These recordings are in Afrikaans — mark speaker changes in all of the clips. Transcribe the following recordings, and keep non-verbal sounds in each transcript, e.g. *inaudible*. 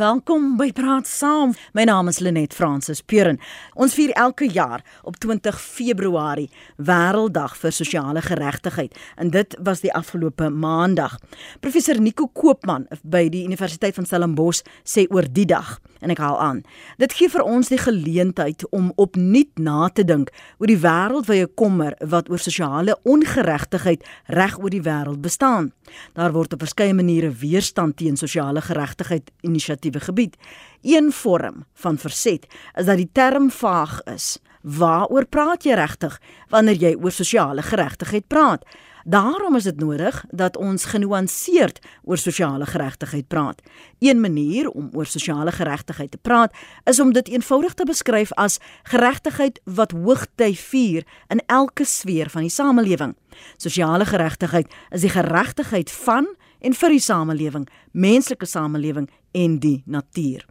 Speaker 1: Welkom by Praat Saam. My naam is Lenet Fransis Puren. Ons vier elke jaar op 20 Februarie Wêrelddag vir Sosiale Geregtigheid en dit was die afgelope Maandag. Professor Nico Koopman by die Universiteit van Stellenbosch sê oor die dag en ek haal aan. Dit gee vir ons die geleentheid om opnuut na te dink oor die wêreldwye kommer wat oor sosiale ongeregtigheid reg oor die wêreld bestaan. Daar word op verskeie maniere weerstand teen sosiale geregtigheid inisiatief negatiewe gebied. Een vorm van verset is dat die term vaag is. Waaroor praat jy regtig wanneer jy oor sosiale geregtigheid praat? Daarom is dit nodig dat ons genuanceerd oor sosiale geregtigheid praat. Een manier om oor sosiale geregtigheid te praat is om dit eenvoudig te beskryf as geregtigheid wat hoogty vier in elke sfeer van die samelewing. Sosiale geregtigheid is die geregtigheid van en vir die samelewing, menslike samelewing en die natuur.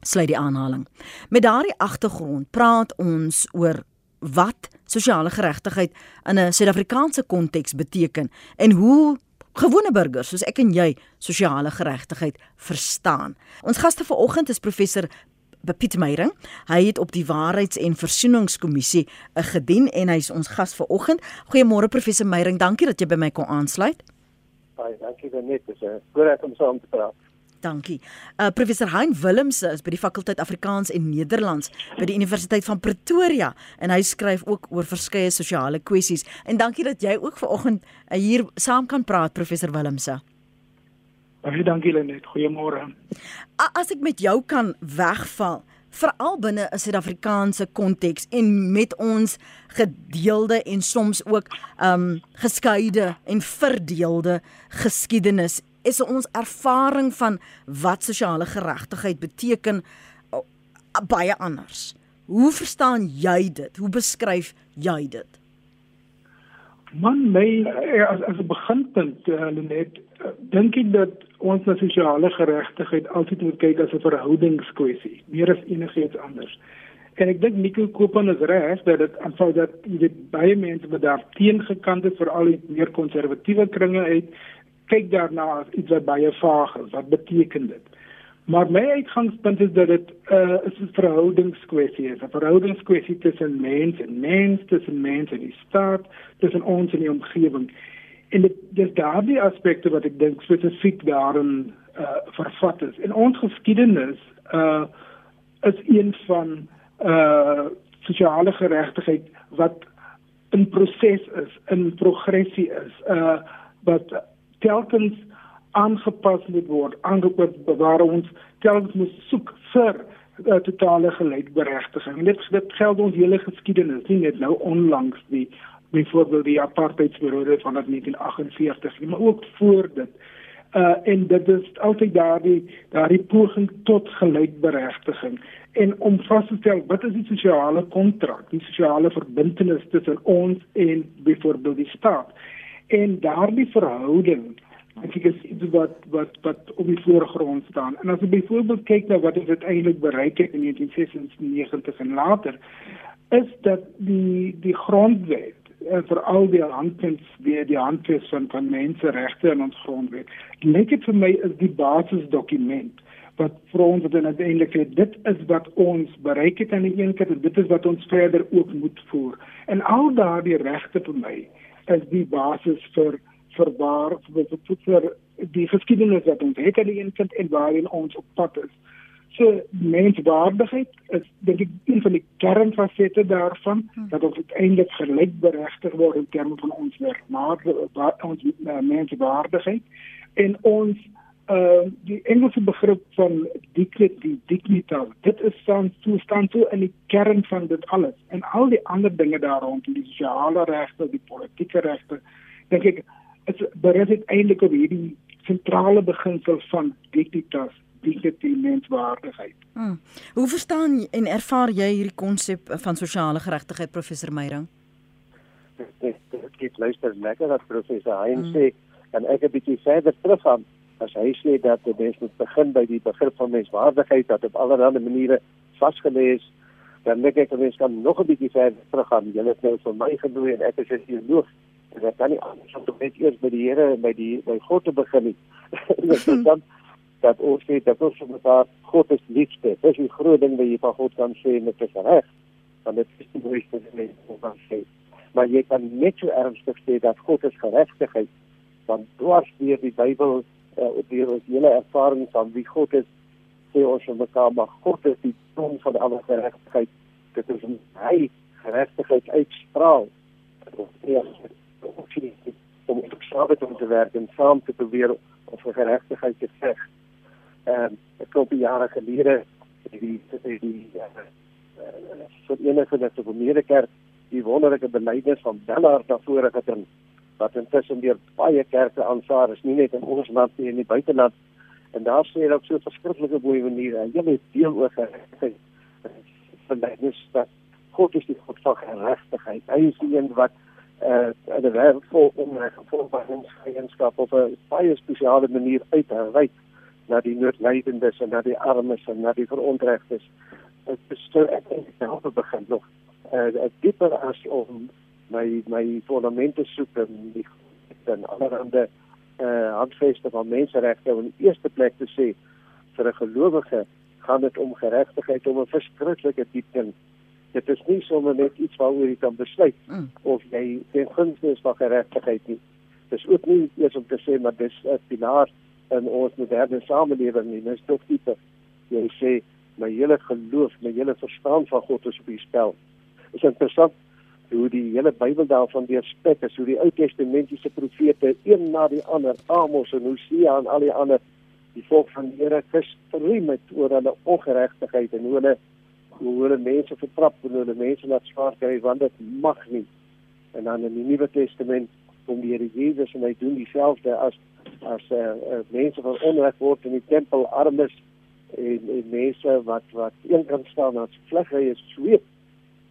Speaker 1: Sluit die aanhaling. Met daardie agtergrond praat ons oor wat sosiale geregtigheid in 'n Suid-Afrikaanse konteks beteken en hoe gewone burgers soos ek en jy sosiale geregtigheid verstaan. Ons gaste vanoggend is professor Piet Meyering. Hy het op die Waarheids- en Versoeningskommissie gedien en hy's ons gas vanoggend. Goeiemôre professor Meyering, dankie dat jy by my kon aansluit.
Speaker 2: Baie dankie vir net dis 'n voorreg om saam te praat.
Speaker 1: Dankie. Uh professor Hein Willemse is by die fakulteit Afrikaans en Nederlands by die Universiteit van Pretoria en hy skryf ook oor verskeie sosiale kwessies. En dankie dat jy ook vanoggend uh, hier saam kan praat professor Willemse.
Speaker 3: Baie dankie Lenet. Goeiemôre.
Speaker 1: As ek met jou kan wegval, veral binne 'n Suid-Afrikaanse konteks en met ons gedeelde en soms ook um geskeide en verdeelde geskiedenis is ons ervaring van wat sosiale geregtigheid beteken baie anders. Hoe verstaan jy dit? Hoe beskryf jy dit?
Speaker 3: Man, my as as 'n beginpunt, uh, Lenet, uh, dink ek dat ons na sosiale geregtigheid altyd moet kyk as 'n verhoudingskwessie, meer as enigiets anders. En ek dink Nico Koopman is reg dat dit aanval dat jy weet baie mense wat daar teengekant het vir al die meer konservatiewe kringe uit kyk daarna as iets wat baie vaag is. Wat beteken dit? Maar my uitgangspunt is dat dit 'n uh, is 'n verhoudingskwessie is, 'n verhoudingskwessie tussen mens en mens, tussen mens en die staat, tussen ons en die omgewing. En dit dis daardie aspekte wat ek dink spesifiek daarin uh vervat is. En ons geskiedenis uh is een van uh sosiale geregtigheid wat in proses is, in progressie is, uh wat telkens aangepas moet word, aangepas waar ons telkens moet soek vir uh, totale gelijkberechtiging. En dit, dit geld ons hele geschiedenis, nie net nou onlangs die byvoorbeeld die apartheidsperiode van 1948, maar ook voor dit. Uh, en dit is altyd daardie daardie poging tot gelijkberechtiging en om vas te stel wat is die sosiale kontrak, die sosiale verbintenis tussen ons en byvoorbeeld die staat. En daardie verhouding ek is iets wat wat wat op die voorgrond staan. En as jy byvoorbeeld kyk na wat dit eintlik bereik het in 1996 en later, is dat die die grondwet en vir al die handves weer die handves van van menseregte in ons grondwet. Lyk dit vir my is die basisdokument wat vir ons uiteindelik dit is wat ons bereik het aan die een kant en dit is wat ons verder ook moet voer. En al daardie regte vir my is die basis vir vir waar vir, die geskiedenis wat ons het en waarin ons op pad is. So menswaardigheid is dink ek een van die kernfasette daarvan hmm. dat ons uiteindelik gelykberechtig word in terme van ons werk, maar ons uh, menswaardigheid en ons uh die Engelse begrip van dignity dignitas dit is dan so staan so in die kern van dit alles en al die ander dinge daar rondom die sosiale regte die politieke regte dink ek is berus dit eintlik op hierdie sentrale beginsel van dignitas dignity menswaardigheid.
Speaker 1: Hmm. Hoe verstaan en ervaar jy hierdie konsep van sosiale geregtigheid professor Meyering?
Speaker 2: Dit dit luister lekker dat professor Hein hmm. sê en ek 'n bietjie verder terug gaan as hy sê dat die mens moet begin by die begrip van menswaardigheid dat op allerlei maniere vasgelê is dan dink ek dat mens kan nog 'n bietjie verder terug gaan. Jy het nou vir my genooi en ek is 'n teoloog en ek kan nie anders om net eers by die Here by die by God te begin nie. *laughs* dan dat ons sê dat ons vir mekaar God is liefde. Dis die groot ding wat jy van God kan sê met dit reg. Want dit is die mooiste ding wat ons kan sê. Maar jy kan net so ernstig sê dat God is geregtigheid. Want dwars deur die Bybel uh, deur ons hele ervaring van wie God is, sê ons vir mekaar maar God is die bron van alle geregtigheid. Dit is hy geregtigheid uitstraal. Ons sê om op Sabbat om te werk en saam te probeer om vir geregtigheid te veg. Ehm um, 'n klompie jare gelede het die die die vir enige net op kerk die wonderlike belydenis van Bellard daarvoor gedoen wat intussen deur baie kerke aanvaar is nie net in ons land nie in die buiteland. En daar sê hulle op so verskriklike mooi manier en jy deel oor geregtigheid. Belydenis dat God is die God van geregtigheid. Hy is die een wat uh 'n wêreld vol onreg vol verhoudingseienskap op 'n baie spesiale manier uitreik na die noodlydendes en na die armes en na die verontregtes. Dit bestel ek dink daarop begin nog uh dieper as om my my fondamente soek en die en allerhande uh handveste van menseregte in die eerste plek te sê vir 'n gelowige gaan dit om geregtigheid om 'n verskriklike diep ding dit is nie sommer net iets waaroor jy kan besluit mm. of jy ten gunste is van geregtigheid nie. Dis ook nie eers om te sê maar dis 'n pilaar in ons moderne samelewing nie. Dis tog dieper. Jy sê my hele geloof, my hele verstaan van God is op die spel. Dit is interessant hoe die hele Bybel daarvan weerspek is, hoe die Ou Testamentiese profete een na die ander, Amos en Hosea en al die ander die volk van die Here gestrem het oor hulle ongeregtigheid en hoe hulle hoe hulle mense vertrap en hulle mense laat swaar kry want dit mag nie. En dan in die Nuwe Testament kom die Here Jesus en hy doen dieselfde as as eh uh, uh, mense van onreg word in die tempel armes en, en mense wat wat een kan staan as vlugge is sweep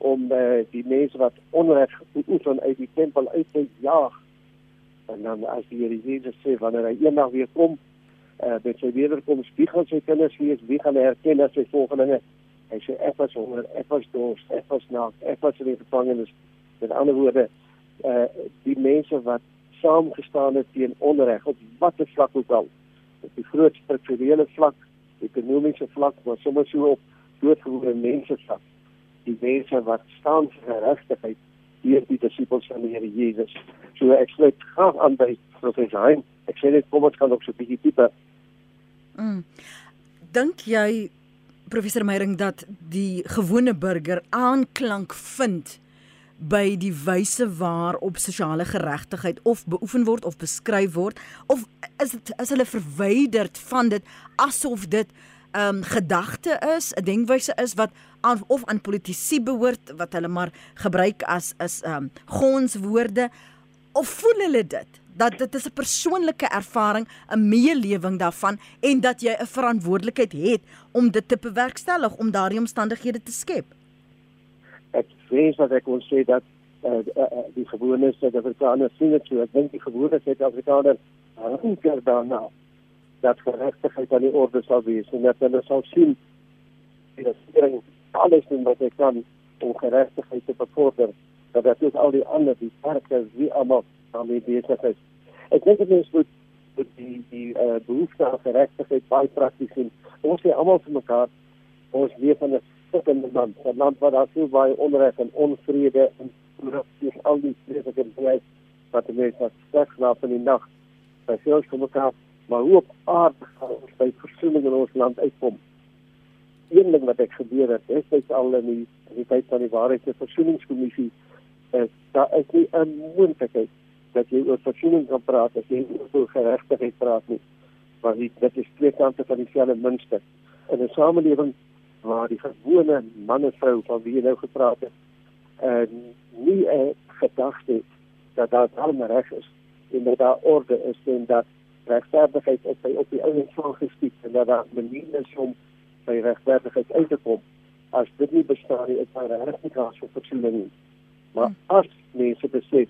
Speaker 2: om uh, die mense wat onreg oefen uit die tempel uit te jaag. En dan as die Here Jesus sê wanneer hy eendag weer kom, uh, met sy wederkoms, wie gaan sy kinders wees? Wie gaan herken as sy volgelinge? Hy sê ek was honger, ek was dors, ek was naak, ek was in die gevangenis. Met ander woorde, uh, die mense wat saamgestaan het teen onreg op watter vlak ook al, op die groot strukturele vlak, ekonomiese vlak, maar sommer so op doodgewone mense vlak. Die mense wat staan vir geregtigheid hier die disippels van die Here Jesus. So ek sluit graag aan by professor Hein. Ek sê net kom ons kan ook so 'n bietjie dieper.
Speaker 1: Mm. Dink jy professor Meyering dat die gewone burger aanklank vind by die wyse waarop sosiale geregtigheid of beoefen word of beskryf word of is dit is hulle verwyderd van dit asof dit 'n um, gedagte is, 'n denkwyse is wat aan of aan politici behoort wat hulle maar gebruik as is um gonswoorde of voel hulle dit dat dit is 'n persoonlike ervaring, 'n meelewing daarvan en dat jy 'n verantwoordelikheid het om dit te bewerkstellig om daardie omstandighede te skep.
Speaker 2: Ek vrees dat ek kon sê dat uh, uh, die gewone Suid-Afrikaners sien dit so. Ek dink die gewone Suid-Afrikaners hunker daarna dat geregtigheid aan die orde sal wees en dat hulle sal sien dat iedereen alles doen wat hy kan om geregtigheid te bevorder dat dit al die ander die sterkes wie almal daarmee besig is. Ek dink dit is moet met die die uh, behoefte aan geregtigheid baie prakties sien. Ons sê almal vir mekaar ons leef in 'n stikkende land, 'n land waar daar so baie onreg en onvrede en korrupsie al die vreeslike dinge wat mense wat sterk slaap in die nag. By veel van mekaar, maar hoe op aarde gaan ons by versoening in ons land uitkom? Een ding wat ek gebeur het, is dit al in die, in die tyd van die waarheids- en versoeningskommissie is daar is nie 'n moontlikheid dat jy oor versoening kan praat as jy oor geregtigheid praat nie. Want dit is twee kante van dieselfde muntstuk. In 'n samelewing waar die gewone man en vrou van wie jy nou gepraat het, en nie 'n gedagte het dat daar almal reg is en dat daar orde is en dat regverdigheid op by op die ouens van geskied en dat daar maniere is om by regverdigheid uit te kom. As dit nie bestaan nie, is daar regtig nie kans vir versoening nie. Maar as mense besef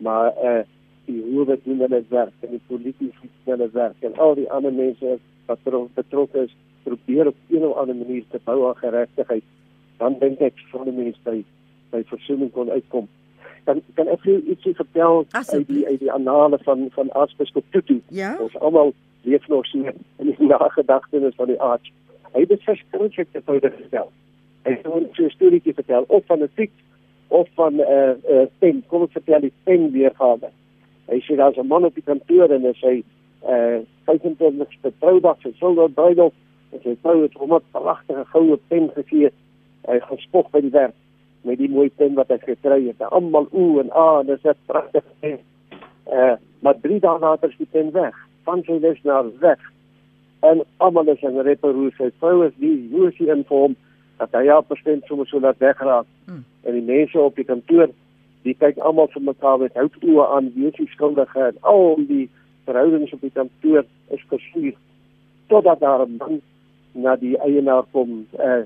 Speaker 2: maar eh uh, die hoewe doen hulle werk en die politici doen hulle werk en al die ander mense wat betrokke is probeer op 'n of ander manier te bou aan geregtigheid dan dink ek van die mense by by versoening kon uitkom dan kan ek vir ietsie vertel uit die uit die annale van van aartsbiskop Tutu
Speaker 1: ja?
Speaker 2: ons almal leef nog so in die *laughs* nagedagtenis van die arts. Hy het dit verskriklik te tode gestel. Hy het ons so 'n storieetjie vertel of van 'n fiets of van 'n uh, uh, pen, kom ons vertel die pen weergawe. Hy sê daar's 'n man op die kantoor en hy sê uh 25ste troudag sy silwer bruiloft en sy vrou het hom 'n pragtige goue pen gegee. Hy gespog by die werk met die mooi pen wat hy gekry het. Almal ooh en ah, dis 'n pragtige pen. Uh maar drie dae later is die pen weg. Van sy les na weg. En almal is in reparoer. Sy vrou is is hy in vorm dat hy ja bestemd sommer so laat wegraak. Hmm. En die mense op die kantoor, die kyk almal vir mekaar met hout oë aan, wie is die skuldige en al die verhoudings op die kantoor is versuur totdat daar 'n man na die eienaar kom uh,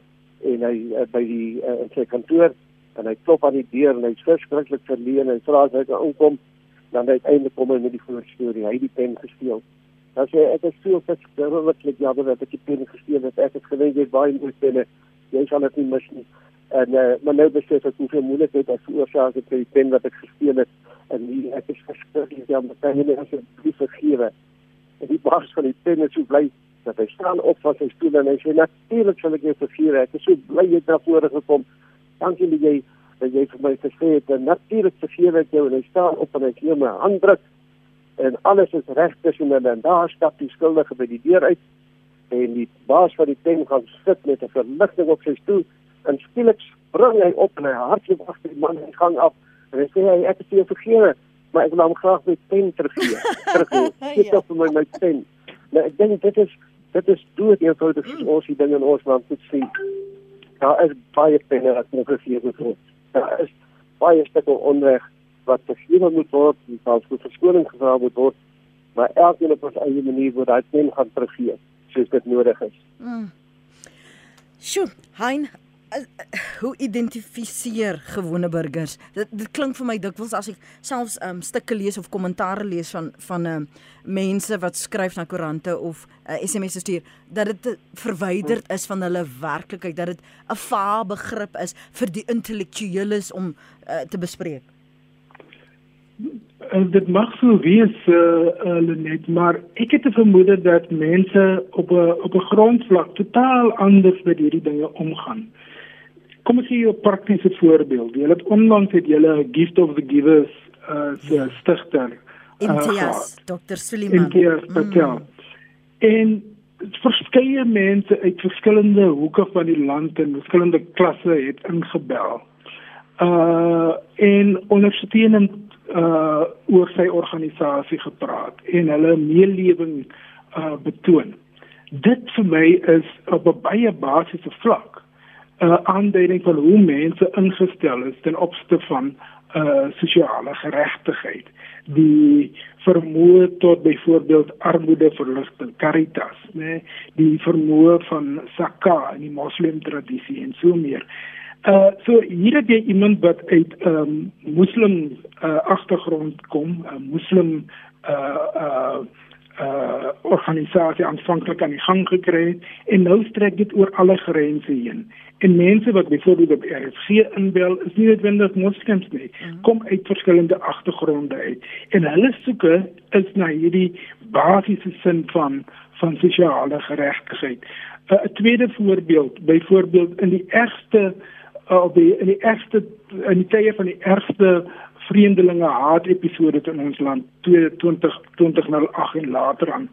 Speaker 2: en hy uh, by die uh, in sy kantoor en hy klop aan die deur en hy sê skrikkelik verleen en vra as hy kan inkom dan uiteindelik kom hy met die voorstorie hy het die pen gesteel dan sê ek is veel verskriklik jammer dat ek die pen gesteel het. Ek het gewens jy baie moeite penne jy sal dit nie mis nie. En uh, maar nou besef ek hoeveel moeilikheid ek veroorsaak het vir die pen wat ek gesteel het. En die, ek is verskriklik jammer. Kan jy net asseblief vergewe? En die baas van die pen is so bly dat hy staan op van sy stoel en hy sê natuurlik sal ek jou vergewe. Ek is so bly jy het na vore gekom. Dankie dat jy dat jy vir my gesê het en natuurlik vergewe ek jou. En hy staan op en hy gee my hand druk en alles is reg tussen hulle. En daar stap die skuldige by die deur uit. En die baas van die pen gaan sit met 'n verligting op sy stoel. En skielik spring hy op en hy hardloop agter die man in die gang af. En hy sê hy ek het jou vergewe maar ek wil hom graag met pen teruggee *laughs* teruggee gee ja. vir my my pen. Nou ek dink dit is dit is dood eenvoudig mm. ons die dinge in ons land moet sien. Daar is baie penne wat nog gegee moet word. Daar is baie stukke onreg wat vergewe moet word selfs vir verskoning gevra moet word maar elkeen op ons eie manier word daai pen gaan teruggee soos dit nodig is mm.
Speaker 1: Sjoe, Hein, hoe identifiseer gewone burgers? Dit dit klink vir my dikwels as ek selfs um stukke lees of kommentaare lees van van um mense wat skryf na koerante of uh, SMS'e stuur dat dit verwyderd is van hulle werklikheid, dat dit 'n vae begrip is vir die intellektueles om uh, te bespreek.
Speaker 3: En dit mag so wees uh, uh Lenet, maar ek het 'n vermoede dat mense op 'n op 'n grondvlak totaal anders met hierdie dinge omgaan. Kom ons gee 'n praktiese voorbeeld. Julle het onlangs het julle 'n gift of the givers uh ja. stigter.
Speaker 1: Uh, Imtiaz, Dr. Suliman.
Speaker 3: Imtiaz, mm. En verskeie mense uit verskillende hoeke van die land en verskillende klasse het ingebel. Uh en ondersteunend uh oor sy organisasie gepraat en hulle meelewing uh betoon. Dit vir my is op 'n baie basiese vlak uh, aanduiding van hoe mense ingestel is ten opsigte van uh sosiale geregtigheid die vermoë tot byvoorbeeld armoede verligting caritas nê nee? die vermoë van sakka in die moslim tradisie en so meer uh so hier het jy iemand wat uit 'n um, moslim uh agtergrond kom 'n moslim uh uh uh organisasie aanvanklik aan die gang gekry het en nou strek dit oor alle grense heen En mense wat byvoorbeeld op RFC inbel, is nie noodwendig moslems nie. Mhm. Kom uit verskillende agtergronde uit. En hulle soeke is na hierdie basiese sin van van sosiale geregtigheid. 'n uh, Tweede voorbeeld, byvoorbeeld in die ergste uh, die in die ergste in die tye van die ergste vreemdelinge haat episode in ons land 2020 2008 en later aan.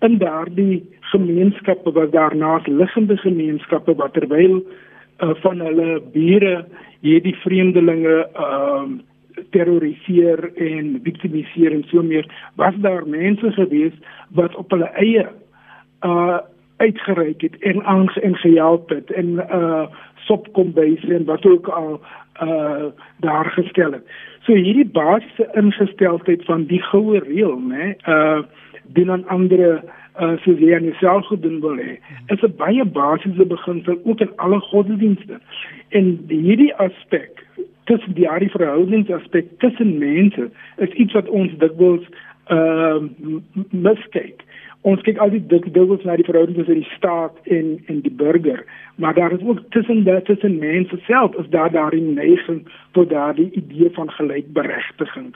Speaker 3: In daardie gemeenskappe wat daarnaas liggende gemeenskappe wat terwyl uh, van hulle bure hierdie vreemdelinge ehm uh, terroriseer en viktimiseer en so meer was daar mense gewees wat op hulle eie uh uitgereik het en aange en gehelp het en uh sopkombyse en wat ook al uh daar gestel het. So hierdie basiese ingesteldheid van die goue reël, né? Uh doen aan ander uh, soos jy aan jouself gedoen wil hê. Is 'n baie basiese beginsel ook in alle godsdienste. En hierdie aspek, tussen die aardie verhoudingsaspek tussen mense, is iets wat ons dikwels uh, miskyk. Ons kyk altyd dik dikwels na die verhouding tussen die staat en en die burger, maar daar is ook tussen dit tussen mense self is daar daardie neiging tot daardie idee van gelijkberechtiging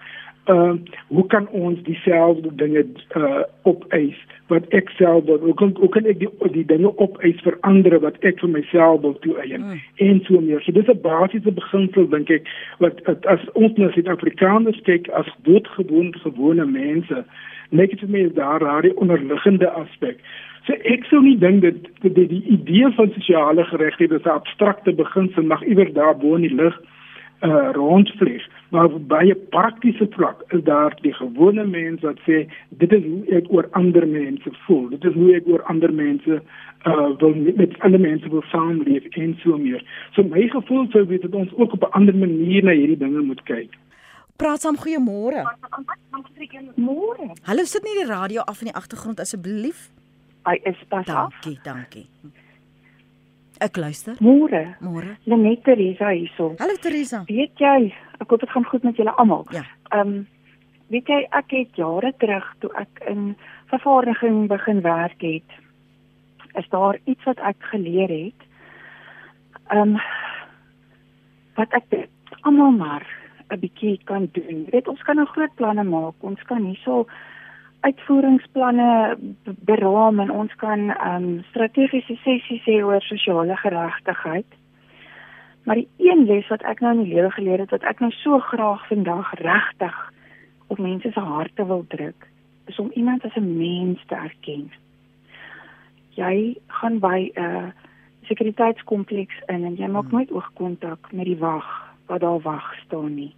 Speaker 3: uh hoe kan ons dieselfde dinge uh opeis wat ek self wil? Hoe kan hoe kan ek die die dinge opeis vir ander wat ek vir myself wil toeëien? Mm. en so meer. So dis 'n basiese beginsel dink ek wat as ons na Suid-Afrikaners kyk as doodgewoon gewone mense net vir my is daar daardie onderliggende aspek so ek sou nie dink dat die, die, die idee van sosiale geregtigheid is 'n abstrakte beginsel mag iewers daar bo in die lug uh rondvlieg. Maar op baie praktiese vlak is daar die gewone mens wat sê dit is hoe ek oor ander mense voel. Dit is hoe ek oor ander mense uh wil met ander mense wil saamleef en so meer. So my gevoel sou wees dat ons ook op 'n ander manier na hierdie dinge moet kyk
Speaker 1: praat saam goeiemôre
Speaker 4: môre
Speaker 1: hallo sit nie die radio af in die agtergrond asseblief
Speaker 4: hy is pas
Speaker 1: af dankie dankie Ek luister.
Speaker 4: Môre.
Speaker 1: Môre.
Speaker 4: Lenet Teresa hierso.
Speaker 1: Hallo Teresa.
Speaker 4: Weet jy, ek hoop dit gaan goed met julle almal.
Speaker 1: Ja.
Speaker 4: Ehm um, weet jy ek het jare terug toe ek in vervaardiging begin werk het, is daar iets wat ek geleer het. Ehm um, wat ek almal maar 'n bietjie kan doen. Jy weet ons kan nou groot planne maak. Ons kan hierso uitvoeringsplanne beraam en ons kan ehm um, strategiese sessies hê oor sosiale geregtigheid. Maar die een les wat ek nou in die lewe geleer het wat ek nou so graag vandag regtig op mense se harte wil druk, is om iemand as 'n mens te erken. Jy gaan by 'n uh, sekuriteitskompleks in en jy maak hmm. nooit oogkontak met die wag wat daar wag staan nie.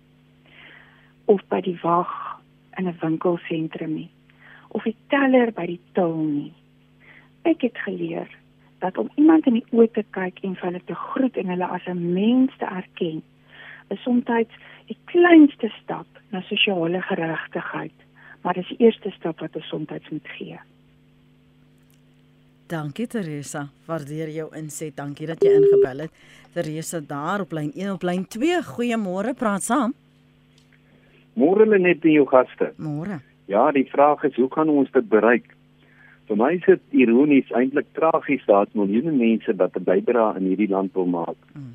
Speaker 4: Of by die wag in 'n winkelsentrum nie of die teller by die til nie. Ek het geleer dat om iemand in die oë te kyk en hulle te groet en hulle as 'n mens te erken, is soms die kleinste stap na sosiale geregtigheid, maar dis die eerste stap wat ons soms moet gee.
Speaker 1: Dankie Teresa, waardeer jou inset. Dankie dat jy ingebel het. Teresa daar op lyn 1 op lyn 2. Goeiemôre, praat saam.
Speaker 5: Môre lê net in jou gaste.
Speaker 1: Môre.
Speaker 5: Ja, die vraag is hoe kan ons dit bereik? Vir my is dit ironies eintlik tragies dat miljoene mense wat 'n bydrae in hierdie land wil maak. Mm.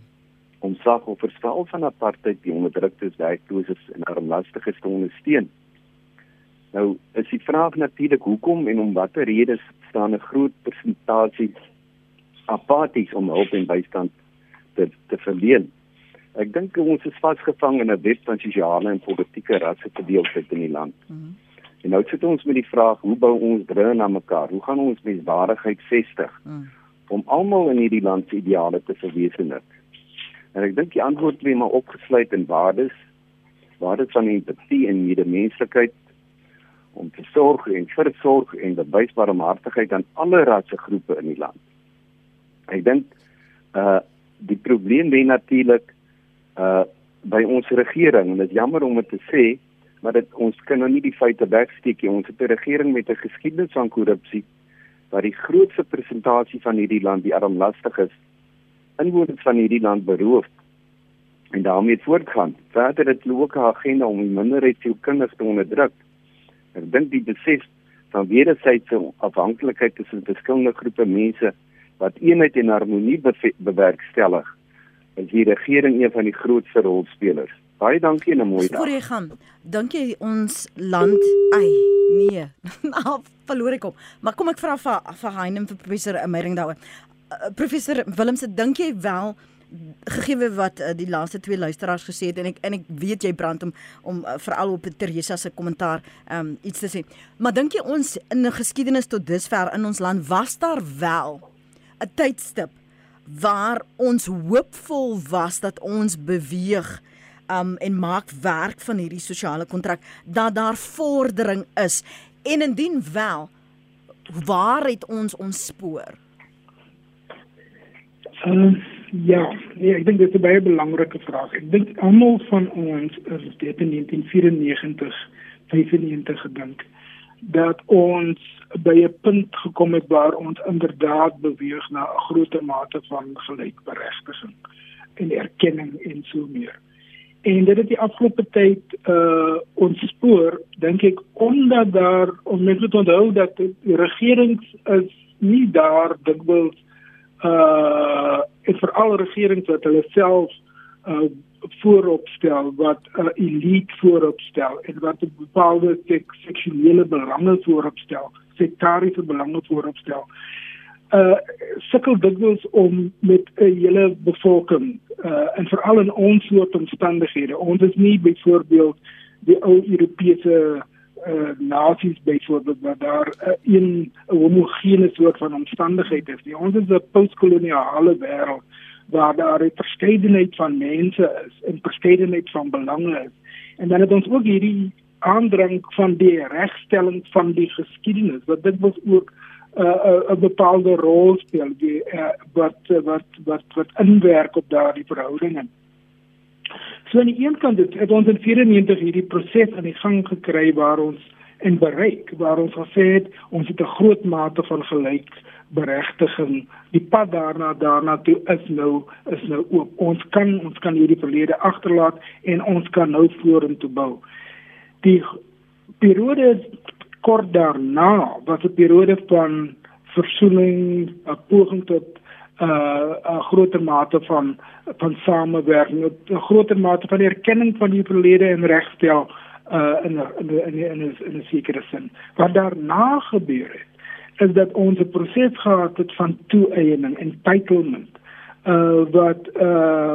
Speaker 5: Om slagoffers val van apartheid, die onderdruktes, werklooses en armlastiges te ondersteun. Nou, is die vraag natuurlik hoekom en om watter redes staan 'n groot persentasie apaties om hulp en bystand te te verleen. Ek dink ons is vasgevang in 'n web van sosiale en politieke rasse verdeeldheid in die land. Mm -hmm. En nou sit ons met die vraag, hoe bou ons bru na mekaar? Hoe gaan ons menswaardigheid vestig mm. om almal in hierdie land se ideale te verwesenlik? En ek dink die antwoord lê maar opgesluit in waardes, waardes van empatie en medemenslikheid om te sorg en vir sorg en bewys barmhartigheid aan alle rasse groepe in die land. Ek dink uh die probleem lê natuurlik uh by ons regering en dit is jammer om dit te sê maar dit ons kan nou nie die feite wegsteek nie. Ons het 'n regering met 'n geskiedenis van korrupsie wat die grootste persentasie van hierdie land die armlastiges inwoners van hierdie land beroof en daarmee voortgaan. Verder het hulle ook 'n agenda om die minderheidsielkundig te onderdruk. Ek dink die besef van wederwysige afhanklikheid tussen verskillende groepe mense wat eenheid en harmonie bewerkstellig is die regering een van die grootste rolspelers. Baie dankie en 'n mooi dag.
Speaker 1: Voor jy gaan, dink jy ons land, ai, nee. *laughs* Nou verloor ek op. Maar kom ek vra vir vir Heinem vir professor Meyering daaroor. Uh, professor Willemse, dink jy wel gegee wat uh, die laaste twee luisteraars gesê het en ek en ek weet jy brand om om uh, veral op Teresa se kommentaar um iets te sê. Maar dink jy ons in 'n geskiedenis tot dusver in ons land was daar wel 'n tydstip waar ons hoopvol was dat ons beweeg um en maak werk van hierdie sosiale kontrak dat daar vordering is en indien wel waar het ons ons spoor
Speaker 3: uh, ja nee, ek dink dit is 'n baie belangrike vraag. Ek dink almal van ons is dit in 1994 95 gedink dat ons by 'n punt gekom het waar ons inderdaad beweeg na 'n groter mate van gelykberechtiging en erkenning en so meer. En dit het die afgelope tyd uh ontspoor dink ek omdat daar ons moet onthou dat die regerings is nie daar dikwels uh en vir al regerings wat hulle self uh vooropstel wat 'n uh, elite vooropstel en wat 'n bepaalde sek seksuele belange vooropstel, sektariese belange vooropstel. Uh sukkel dikwels om met 'n hele bevolking uh en veral in ons soort omstandighede. Ons is nie byvoorbeeld die ou Europese uh nasies byvoorbeeld waar daar 'n uh, een homogene soort van omstandigheid is. Die ons is 'n postkoloniale wêreld waar daar 'n verskeidenheid van mense is en verskeidenheid van belange is. En dan het ons ook hierdie aandrang van die regstelling van die geskiedenis wat dit was ook 'n uh, 'n bepaalde rol speel die uh, wat wat wat wat inwerk op daardie verhoudinge. So aan die een kant het, het ons in 94 hierdie proses aan die gang gekry waar ons en bereik waar ons gesê het ons het 'n groot mate van gelyk beregtiging. Die pad daarna daarna toe is nou is nou oop. Ons kan ons kan hierdie verlede agterlaat en ons kan nou vorentoe bou. Die periode kort daarna was 'n periode van versoening, 'n poging tot 'n uh, 'n groter mate van van samewerking, 'n groter mate van erkenning van die verlede en regstel uh in in in in 'n in 'n sekere sin. Wat daarna gebeur het is dat ons 'n proses gehad het van toeëning en entitlement uh wat uh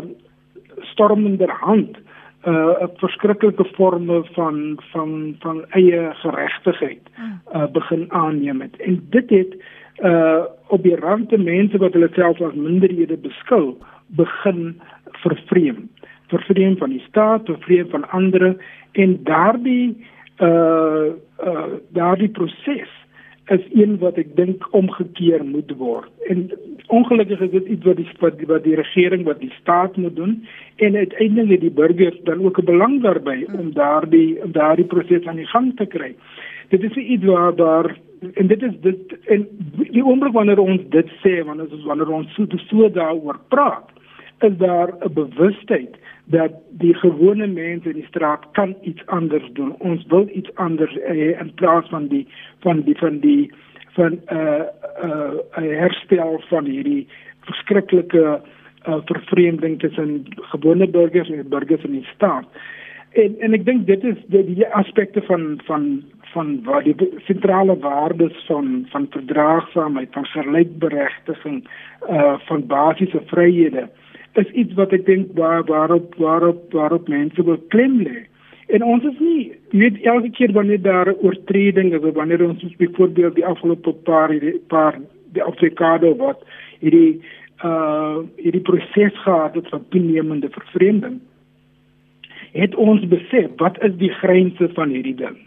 Speaker 3: stormender hand uh 'n verskriklike vorme van van van eie geregtigheid uh begin aanneem het. En dit het uh op die rande mense wat hulle self as minderhede beskou begin vervreem vervreem van die staat vervreem van ander en daardie uh uh daardie proses is een wat ek dink omgekeer moet word. En ongelukkig is dit iets wat die wat die, wat die regering wat die staat moet doen en uiteindelik het die burgers dan ook 'n belang daarbey om daardie daardie proses aan die gang te kry. Dit is iets waar daar en dit is dit en die oomblik wanneer ons dit sê wanneer ons wanneer ons so so daaroor praat is daar 'n bewustheid dat die gewone mense in die straat kan iets anders doen. Ons wil iets anders hê in plaas van die van die van die van 'n uh, uh, uh, herstel van hierdie verskriklike uh, vervreemding tussen gewone burgers en burgers in die staat. En en ek dink dit is die, die aspekte van van van wat die sentrale waardes van van verdraagsaamheid, van gelykberechtiging, uh van basiese vryhede is iets wat ek dink waar waarop waarop waarop mense wil klem lê. En ons is nie weet elke keer wanneer daar oortredinge is, wanneer ons byvoorbeeld die afgelope paar paar die Afrikaado wat hierdie uh hierdie proses gehad het van toenemende vervreemding het ons besef wat is die grense van hierdie ding.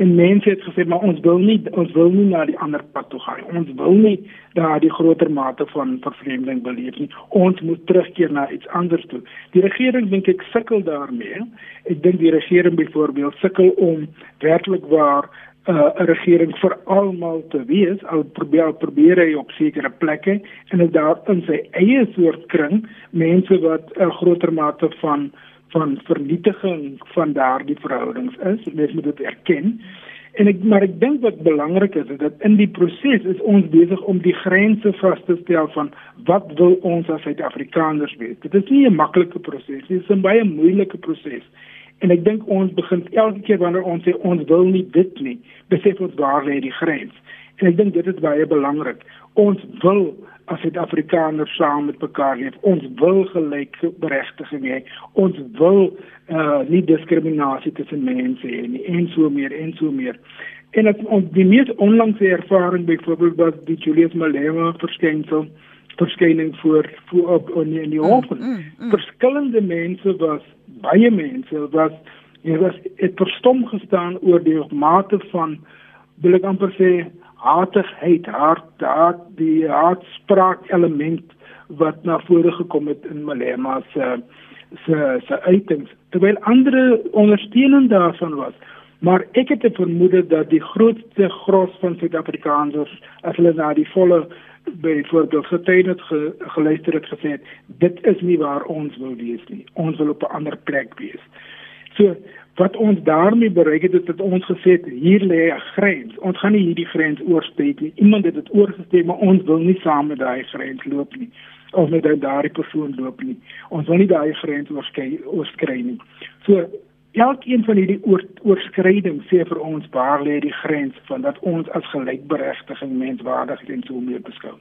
Speaker 3: En mense het gesê maar ons wil nie ons wil nie na die ander pad toe gaan ons wil nie daar die groter mate van vervreemding beleef nie. Ons moet terugkeer na iets anders toe. Die regering dink ek sukkel daarmee. Ek dink die regering byvoorbeeld sukkel om werklik waar uh, 'n uh, regering vir almal te wees. Al probeer probeer hy op sekere plekke en dit daar in sy eie soort kring mense wat 'n uh, groter mate van van vernietiging van daardie verhoudings is. Mens moet dit erken. En ek maar ek dink wat belangrik is is dat in die proses is ons besig om die grense vas te stel van wat wil ons as Suid-Afrikaners wees. Dit is nie 'n maklike proses nie, dit is 'n baie moeilike proses. En ek dink ons begin elke keer wanneer ons sê ons wil nie dit nie, besef ons waar lê die grens. En ek dink dit is baie belangrik. Ons wil as Suid-Afrikaners saam met mekaar leef. Ons wil gelyke beregting hê. Ons wil uh nie diskriminasie tussen mense hê nie en so meer en so meer. En dit ons die mees onlangse ervaring byvoorbeeld was die Julius Malema verskynsel verskyning voor voor op in die, die hof. Mm, mm, mm. Verskillende mense was baie mense was jy was het verstom gestaan oor die mate van wil ek amper sê haatigheid, hart, daad, die hartspraak element wat na vore gekom het in Malema se se se uitings terwyl ander ondersteuning daarvan was. Maar ek het die vermoede dat die grootste gros van Suid-Afrikaners as hulle na die volle byvoorbeeld getuienis ge, geluister het gesê dit is nie waar ons wil wees nie. Ons wil op 'n ander plek wees. So wat ons daarmee bereik het is dat ons gesê het hier lê 'n grens. Ons gaan nie hierdie grens oorsteek nie. Iemand het dit oorgesteek, maar ons wil nie saam met daai grens loop nie of met daardie persoon loop nie. Ons wil nie daai grens oorskry oorskry nie. So elkeen van hierdie oor, oorskrydings sê vir ons waar lê die grens van dat ons as gelykberegtigde menswaardig en so meer beskou.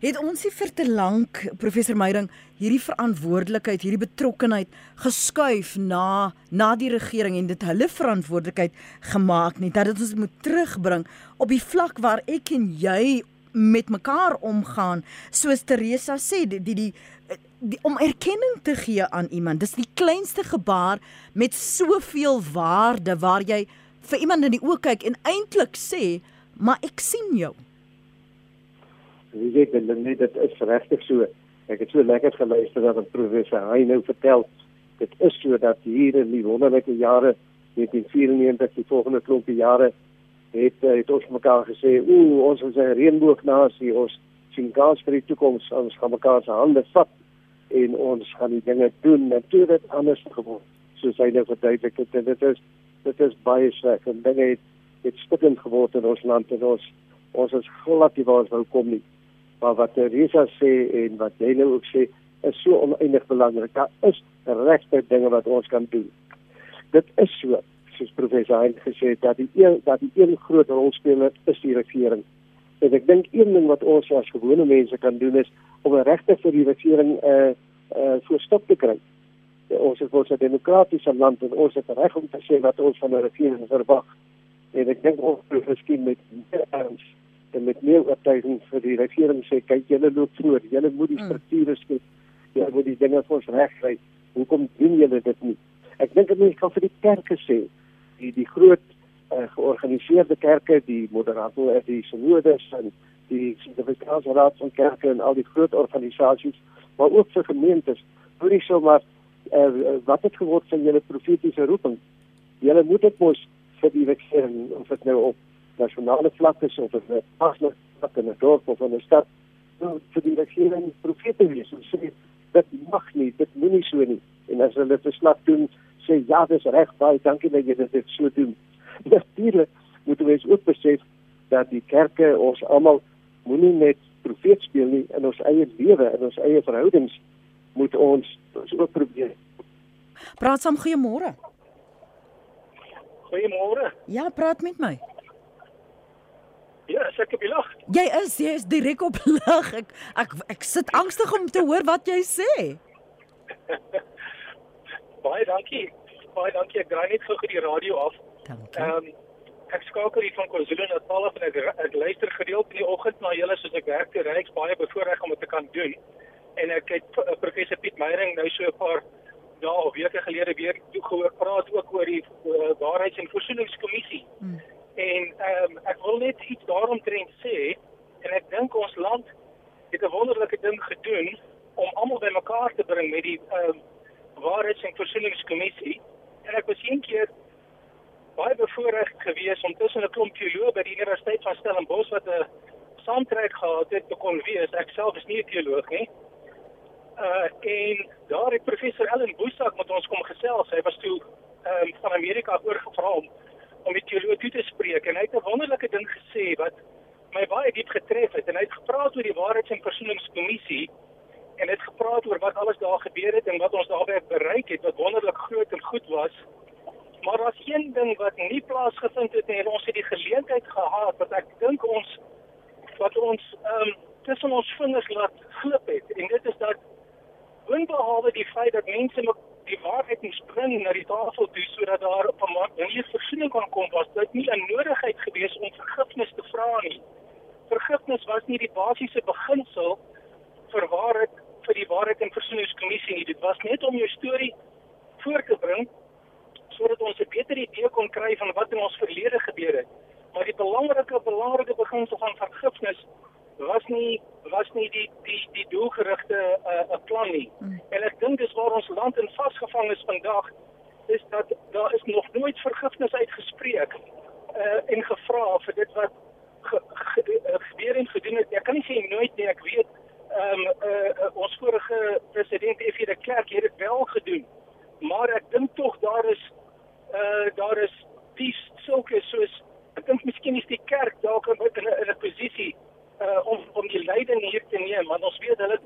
Speaker 1: Het ons nie vir te lank professor Meyering hierdie verantwoordelikheid, hierdie betrokkenheid geskuif na na die regering en dit hulle verantwoordelikheid gemaak nie dat dit ons moet terugbring op die vlak waar ek en jy met mekaar omgaan soos Teresa sê die die, die Die, om erkenning te gee aan iemand. Dis die kleinste gebaar met soveel waarde waar jy vir iemand in die oë kyk en eintlik sê, "Maar ek sien jou."
Speaker 2: Wie weet dan net dit is regtig so. Ek het so lekker geluister dat professor hy nou vertel dit is so dat hier in die wonderlike jare 1994 die volgende klompie jare het het ons mekaar gesê ooh ons is 'n reënboognasie ons sien kans vir die toekoms ons gaan mekaar se hande vat en ons gaan die dinge doen en toe dit anders geword soos hy nou verduidelik het en dit is dit is baie sleg en dinge het het stikkend geword in ons land en ons ons is glad nie waar ons wou kom nie maar wat Teresa sê en wat jy nou ook sê is so oneindig belangrik. Daar is regte dinge wat ons kan doen. Dit is so, soos professor Hein gesê het dat die een dat die een groot rolspeler is die regering. En ek dink een ding wat ons as gewone mense kan doen is om 'n regte vir die regering 'n uh, uh, voorstop te kry. Ons is 'n demokratiese land en ons het reg om te sê wat ons van 'n regering verwag. En ek dink ons moet miskien met erns en met meer oortuiging vir die regering sê kyk julle loop voor julle moet die mm. strukture skep julle moet die dinge vir ons regkry. Hoekom doen julle dit nie? Ek dink dit kan vir die kerke sê die die groot uh, georganiseerde kerke die moderator die synodes en die sindicaat raad van kerke en al die groot organisasies maar ook vir gemeentes hoe nie sommer uh, wat het geword van julle profetiese roeping? Julle moet dit mos vir die regering of dit nou op nasionale vlak is of 'n paslike vlak in 'n dorp of in 'n stad nou, vir die regering profete wees en sê dit mag nie, dit moenie so nie. En as hulle verslag doen, sê ja, dis reg, baie dankie dat jy dit so doen. *laughs* Natuurlik moet ons ook besef dat die kerke ons almal moenie net profeet speel nie in ons eie lewe en ons eie verhoudings moet ons ons ook probeer.
Speaker 1: Praat saam goeiemôre.
Speaker 6: Goeiemôre.
Speaker 1: Ja, praat met my.
Speaker 6: Ja, ek op die lig.
Speaker 1: Jy is jy is direk op lig. Ek, ek ek sit angstig om te hoor wat jy sê. *laughs*
Speaker 6: Baie dankie. Baie dankie. Ek draai net gou die radio af.
Speaker 1: Dankie. Ehm um,
Speaker 6: ek skakel hier van KwaZulu-Natal af en ek, ek luister gereeld in die oggend na julle soos ek werk te ry. Ek's baie bevoorreg om dit te kan doen. En ek het uh, professor Piet Meyering nou so 'n paar dae of weke gelede weer toe gehoor praat ook oor die uh, waarheids- en versoeningskommissie. Hmm. En ehm um, ek wil net iets daaromtrent sê en ek dink ons land het 'n wonderlike ding gedoen om almal bymekaar te bring met die ehm um, waarheids- en versoeningskommissie. En ek was eendag baie bevoorreg geweest om tussen 'n klomp teoloë by die Universiteit van Stellenbosch wat 'n saamtrek gehad het te kon wees. Ek self is nie 'n teoloog nie. Uh en daar het professor Ellen Boesak met ons kom gesels. Hy was toe ehm um, van Amerika oorgevra om om die teoloog toe te spreek en hy het 'n wonderlike ding gesê wat my baie diep getref het en hy het gepraat oor die waarheids- en versoeningskommissie en het gepraat oor wat alles daar gebeur het en wat ons daarbey bereik het wat wonderlik groot en goed was. Maar daar's een ding wat nie plaasgevind het nie en ons het die geleentheid gehad wat ek dink ons wat ons ehm um, tussen ons vingers laat glip het en dit is dat onbehalwe die feit dat mense die waarheid moet bring na die tafel toe sodat daar 'n manier versoening kan kom was dit nie 'n nodigheid gewees om vergifnis te vra nie. Vergifnis was nie die basiese beginsel vir waarheid vir die waarheid en versoeningskommissie nie. Dit was net om jou storie voor te bring sodat ons 'n beter idee kon kry van wat in ons verlede gebeur het. Maar die belangrike belangrike beginsel van vergifnis was nie was nie die die die doelgerigte 'n uh, 'n plan nie. Mm. En ek dink dis waar ons land in vasgevang is vandag is dat daar is nog nooit vergifnis uitgespreek uh en gevra vir dit wat gebeur en gedoen het. Ek kan nie sê nooit nie, ek weet ehm um, uh, uh ons vorige president F.W. de Klerk het dit wel gedoen. Maar ek dink tog daar is uh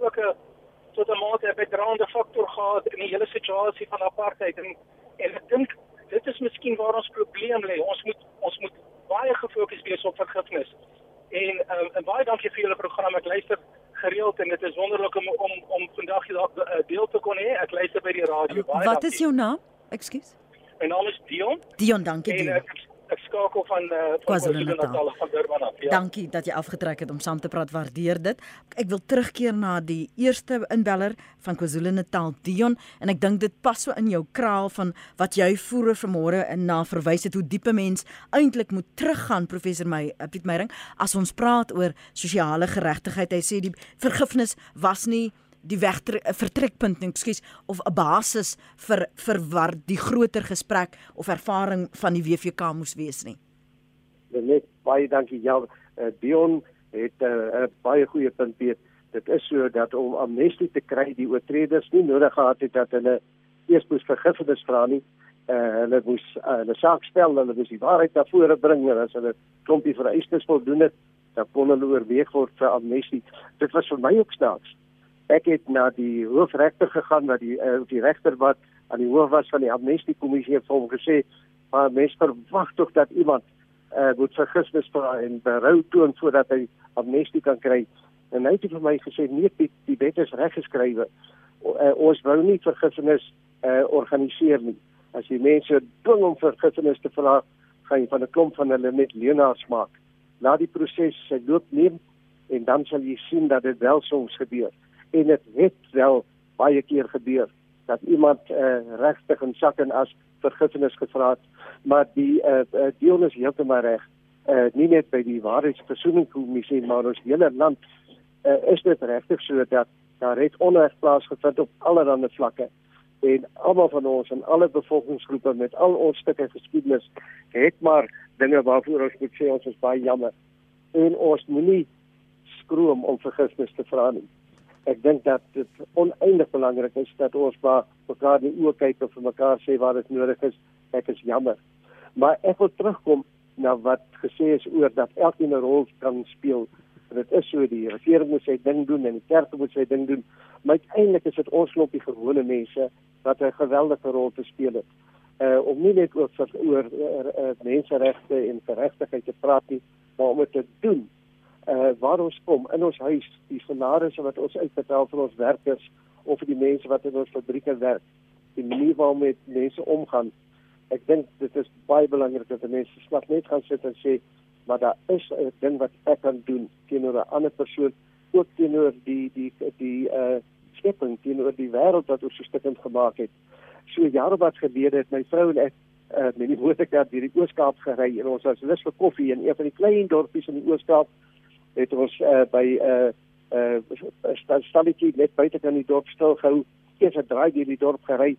Speaker 6: ook 'n tot 'n mate 'n bedraande faktor gehad in die hele situasie van apartheid en en ek dink dit is miskien waar ons probleem lê. Ons moet ons moet baie gefokus wees op vergifnis. En um, en baie dankie vir julle program. Ek luister gereeld en dit is wonderlik om om om vandag hier uh, deel te kon hê. Ek luister by die radio.
Speaker 1: Baie Wat dankie. is jou naam? Ekskuus.
Speaker 6: My naam is Dion.
Speaker 1: Dion, dankie Dion. En, uh,
Speaker 6: ek skakel van uh, KwaZulu-Natal van Durban af.
Speaker 1: Ja. Dankie dat jy afgetrek het om saam te praat. Waardeer dit. Ek wil terugkeer na die eerste inbeller van KwaZulu-Natal, Dion, en ek dink dit pas so in jou kraal van wat jy voere vanmôre in na verwys het hoe diepe mens eintlik moet teruggaan professor my eh, Piet Meyering as ons praat oor sosiale geregtigheid. Hy sê die vergifnis was nie die vertrekpunt ekskuus of 'n basis vir vir wat die groter gesprek of ervaring van die WVK moes wees nie.
Speaker 2: Net baie dankie ja uh, Dion het eh, 'n uh, baie goeie punt weet. Dit is so dat om amnestie te kry die oortreders nie nodig gehad het dat hulle eers moes vergifnis vra nie. Uh, hulle moes uh, hulle saak stel, hulle moes die waarheid na vore bring en as hulle klompie vereistes voldoen het, dan kon hulle oorweeg word vir amnestie. Dit was vir my ook snaaks ek het na die hoofregter gegaan na die uh, die regter wat aan die hoof was van die amnestie kommissie het hom gesê maar mens verwag tog dat iemand uh, moet vergifnis vra en berou toon voordat hy amnestie kan kry. En hy het vir my gesê nee die, die wet is reg geskrywe uh, ons wou nie vergifnis uh, organiseer nie. As jy mense dwing om vergifnis te vra gaan jy van 'n klomp van hulle net leenaars maak. Laat die proses sy loop neem en dan sal jy sien dat dit wel soms gebeur en dit het wel baie keer gebeur dat iemand uh, regtig in sak en as vergifnis gevra het maar die uh, uh, deel is heeltemal reg. Uh, nie net by die waarheidsversoeningskommissie maar ons hele land uh, is dit regtig so dat daar het onreg plaasgevind op allerlei vlakke. En almal van ons en alle bevolkingsgroepe met al ons stukke geskiedenis het maar dinge waarvoor ons moet sê ons is baie jammer. En ons moenie skroom om vergifnis te vra nie ek dink dat dit oneindig belangrik is dat ons maar mekaar in die oë kyk en vir mekaar sê waar dit nodig is. Ek is jammer. Maar ek wil terugkom na wat gesê is oor dat elkeen 'n rol kan speel. Dit is so die regering moet sy ding doen en die kerk moet sy ding doen. Maar uiteindelik is dit ons klompie gewone mense wat 'n geweldige rol te speel het. Uh om nie net oor oor uh, uh, menseregte en geregtigheid te praat nie, maar om dit te doen uh waar ons kom in ons huis, die salarisse wat ons uitbetaal vir ons werkers of vir die mense wat in ons fabrieke werk, die manier waarop met mense omgaan. Ek dink dit is baie belangrik dat mense slag net gaan sit en sê maar daar is 'n ding wat ek kan doen teenoor 'n ander persoon, ook teenoor die die die uh skepping, teenoor die wêreld wat ons so stukkend gemaak het. So jare wat gelede het my vrou en ek uh met die *laughs* motorkar deur die Ooskaap gery en ons was lus vir koffie in een van die klein dorpies in die Ooskaap het ons uh, by 'n uh, uh, stalletjie net buite kan die dorp stil gehou. Eers 'n draai deur die dorp gery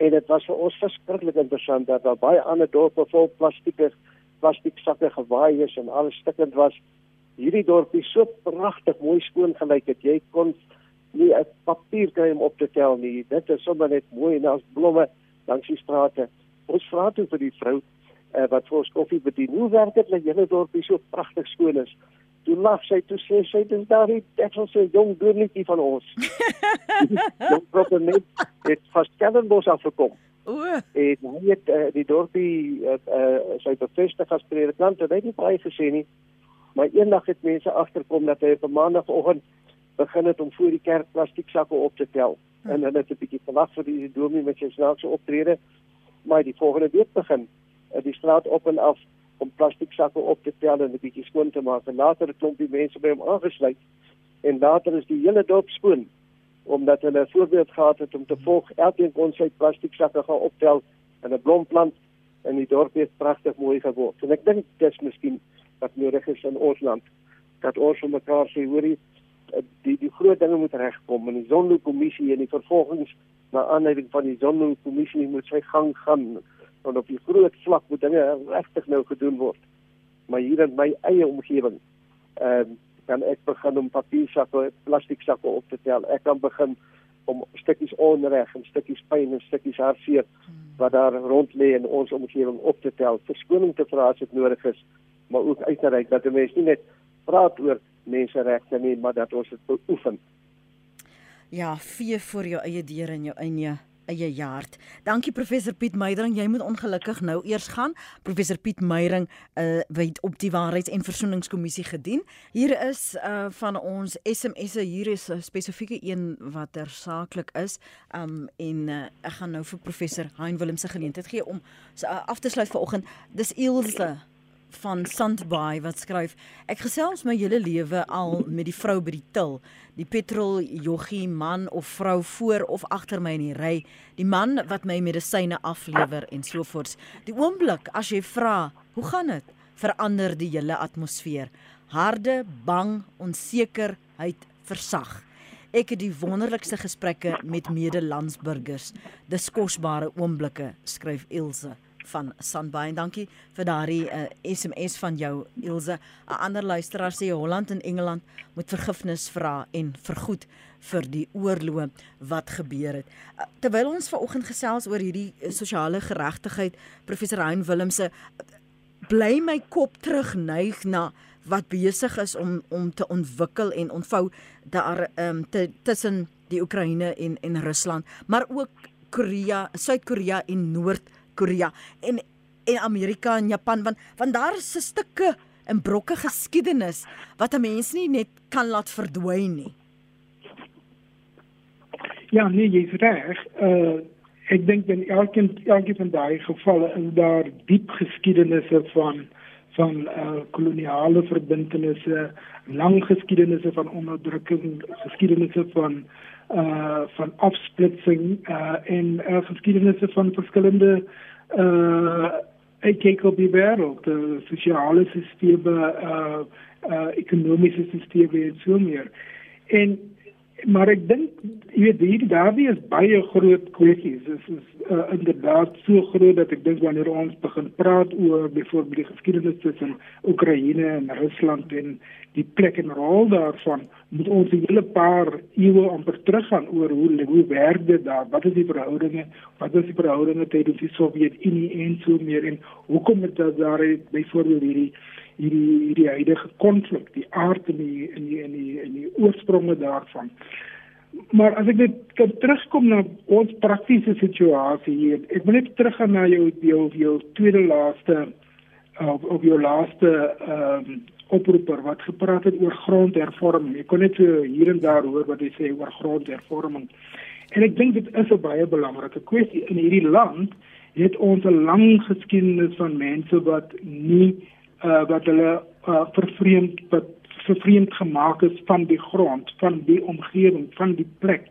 Speaker 2: en dit was vir ons verskriklik interessant dat daar baie ander dorpe vol plastieke plastiek sakke gewaai is en alles stikkend was. Hierdie dorpie so pragtig mooi skoon gelyk het. Jy kon nie 'n papier kry om op te tel nie. Dit is sommer net mooi en daar's blomme langs die strate. Ons vra toe vir die vrou uh, wat vir ons koffie bedien. Hoe werk dit dat julle dorpie so pragtig skoon is? Toe lag sy toe sê sy dis daar nie ek sal sê jong doornetjie van ons. *laughs* Jong proper net het vas Kellenbos afgekom. O. En hy het uh, die dorpie uh, uh, sy bevestig as predikant en hy het nie baie gesê nie. Maar eendag het mense agterkom dat hy op 'n maandagooggend begin het om voor die kerk plastiek sakke op te tel. Hm. En hulle het 'n bietjie verwag vir die dominee met sy snaakse optrede. Maar die volgende week begin die straat op en af om plastiek sakke op te tel en 'n bietjie skoon te maak. En later het 'n klompie mense by hom aangesluit en later is die hele dorp skoon omdat hulle 'n voorbeeld gehad het om te volg. Elkeen kon sy plastiek sakke gaan optel en 'n blomplant en die dorp het pragtig mooi geword. En ek dink dis miskien wat nodig is in ons land dat ons vir mekaar sê hoorie die die groot dinge moet regkom en die Zondo kommissie en die vervolgings na aanleiding van die Zondo kommissie moet sy gang gaan want op die groot vlak moet dinge regtig nou gedoen word. Maar hier in my eie omgewing, ehm uh, kan ek begin om papiersakke, plastiek sakke op te tel. Ek kan begin om stukkies onreg en stukkies pyn en stukkies hartseer wat daar rond lê in ons omgewing op te tel, verskoning te vra as dit nodig is, maar ook uit te reik dat die mense nie net praat oor menseregte nie, maar dat ons dit beoefen.
Speaker 1: Ja, vee voor jou eie deur en jou eie eie jaard. Dankie professor Piet Meydering. Jy moet ongelukkig nou eers gaan. Professor Piet Meydering uh het op die Waarheids- en Versoeningskommissie gedien. Hier is uh van ons SMS'e. Hier is 'n spesifieke een wat tersaaklik is. Um en uh, ek gaan nou vir professor Hein Willem se geleentheid gee om uh, af te sluit vanoggend. Dis Ilse van Sandbaai wat skryf ek gesels my hele lewe al met die vrou by die til. Die petrol joggie man of vrou voor of agter my in die ry die man wat my medisyne aflewer en so voort die oomblik as jy vra hoe gaan dit verander die hele atmosfeer. Harde bang onsekerheid versag. Ek het die wonderlikste gesprekke met medelandsburgers. Dis kosbare oomblikke skryf Ilse van Sandbay en dankie vir daardie uh, eh, SMS van jou Ilse. 'n Ander luisteraar sê Holland en Engeland moet vergifnis vra en vergoed vir die oorloë wat gebeur het. Uh, terwyl ons vanoggend gesels oor hierdie uh, sosiale geregtigheid, professor Hein Willemse bly my kop terugneig na wat besig is om om te ontwikkel en ontvou daar um, tussen die Oekraïne en en Rusland, maar ook Korea, Suid-Korea en Noord-Korea Korea en en Amerika en Japan want want daar is 'n stukke en brokke geskiedenis wat 'n mens nie net kan laat verdwyn nie.
Speaker 3: Ja, nee, jy's reg. Uh ek dink in elkeen elkeen van daai gevalle is daar diep geskiedenisse van van uh koloniale verbintenisse, lang geskiedenisse van onderdrukking, geskiedenisse van uh van afsplitsing uh en uh, geskiedenisse van verskillende uh ek kyk op die wêreld, die sosiale sisteme, uh uh ekonomiese sisteme en so meer. En maar ek dink jy weet hier daardie is baie groot kwessies. Dit is uh, inderdaad so groot dat ek dink wanneer ons begin praat oor byvoorbeeld die geskiedenis tussen Oekraïne en Rusland en die plek en rol daarvan, moet ons 'n hele paar eeue amper teruggaan oor hoe hoe werk dit daar? Wat is die verhoudinge? Wat is die verhoudinge tydens die Sowjetunie en so meer en hoekom het daar byvoorbeeld hierdie hierdie hierdie huidige konflik, die aard en die in die in die die oorspronge daarvan. Maar as ek net kan terugkom na ons praktiese situasie hier. Ek wil net teruggaan na jou jou jou tweede laaste of op jou laaste ehm um, oproeper wat gepraat het oor grondhervorming. Ek kon net so hier en daar hoor wat hy sê oor grondhervorming. En ek dink dit is 'n baie belangrike kwessie in hierdie land het ons 'n lang geskiedenis van mense wat nie uh, wat hulle uh, vervreemd wat vervreemd gemaak is van die grond, van die omgewing, van die plek.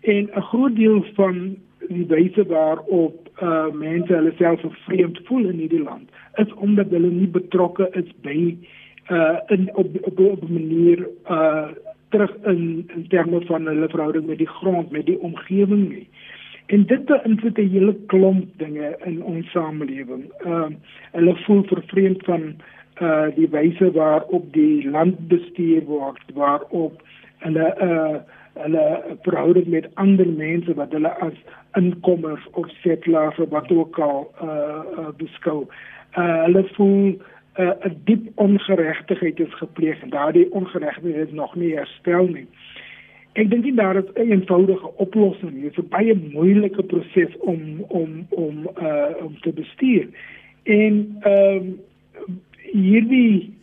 Speaker 3: En 'n groot deel van die wyse waarop uh, mense hulle self vervreemd voel in hierdie land is omdat hulle nie betrokke is by uh in op op, op 'n manier uh terug in in terme van hulle verhouding met die grond, met die omgewing nie. En dit beïnvloed 'n hele klomp dinge in ons samelewing. Ehm uh, hulle voel vervreemd van uh die wyse waarop die land bestuur word, waarop hulle uh hulle verhouding met ander mense wat hulle as inkommers of settlers of wat ook al uh, uh beskou. Uh hulle voel 'n uh, diep ongeregtigheid is gepleeg en daardie ongeregtigheid is nog nie herstel nie. Ek dink nie daar is 'n eenvoudige oplossing nie. Dit is 'n baie moeilike proses om om om uh om te bestuur. En ehm um, hierdie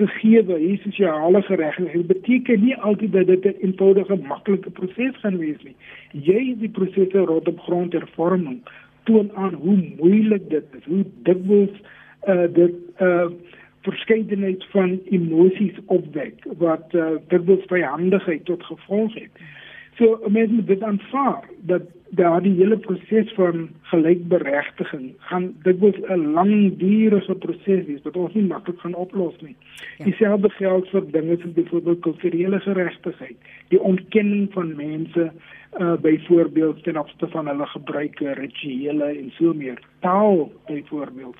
Speaker 3: gegeewe hier sosiale geregtigheid beteken nie altyd dat dit 'n eenvoudige maklike proses gaan wees nie. Jy die prosesse rondom grondhervorming toon aan hoe moeilik dit is, hoe dikwels uh dit uh verskeidenheid van emosies opwek wat uh, dikwels vyandigheid tot gevolg het. So mense moet dit aanvaar dat daardie hele proses van gelykberegtiging gaan dikwels 'n langdurige proses wees wat ons nie maklik gaan oplos nie. Ja. Dieselfde geld vir dinge soos byvoorbeeld kulturele geregtigheid, die ontkenning van mense uh byvoorbeeld ten opsigte van hulle gebruike, rituele en so meer. Taal byvoorbeeld.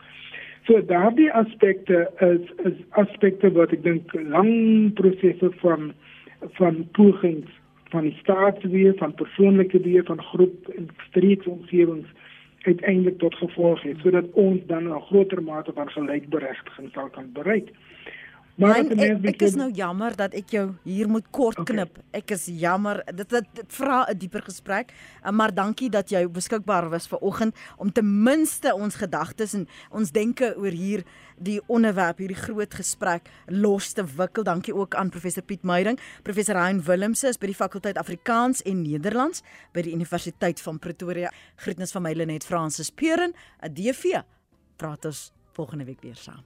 Speaker 3: So daardie aspekte is is aspekte wat ek dink lang prosesse van van pogings van die staatsweer, van persoonlike weer, van groep en streeksomgewings uiteindelik tot gevolg het sodat ons dan 'n groter mate van gelijkberechtiging sal kan bereik. Maar
Speaker 1: Man, ek, ek is
Speaker 3: bietjie-
Speaker 1: nou jammer dat ek jou hier moet kort
Speaker 3: Okay.
Speaker 1: knip. Ek is jammer. Dit dit, dit vra 'n dieper gesprek. Uh, Maar dankie dat jy beskikbaar was vir oggend om ten minste ons gedagtes en ons denke oor hier die onderwerp, hierdie groot gesprek los te wikkel. Dankie ook aan professor Piet Meiding. Professor Hein Willemse is by die fakulteit Afrikaans en Nederlands by die Universiteit van Pretoria. Groetnis van my Lenet Fransis Peuren, 'n DV. Praat ons volgende week weer saam.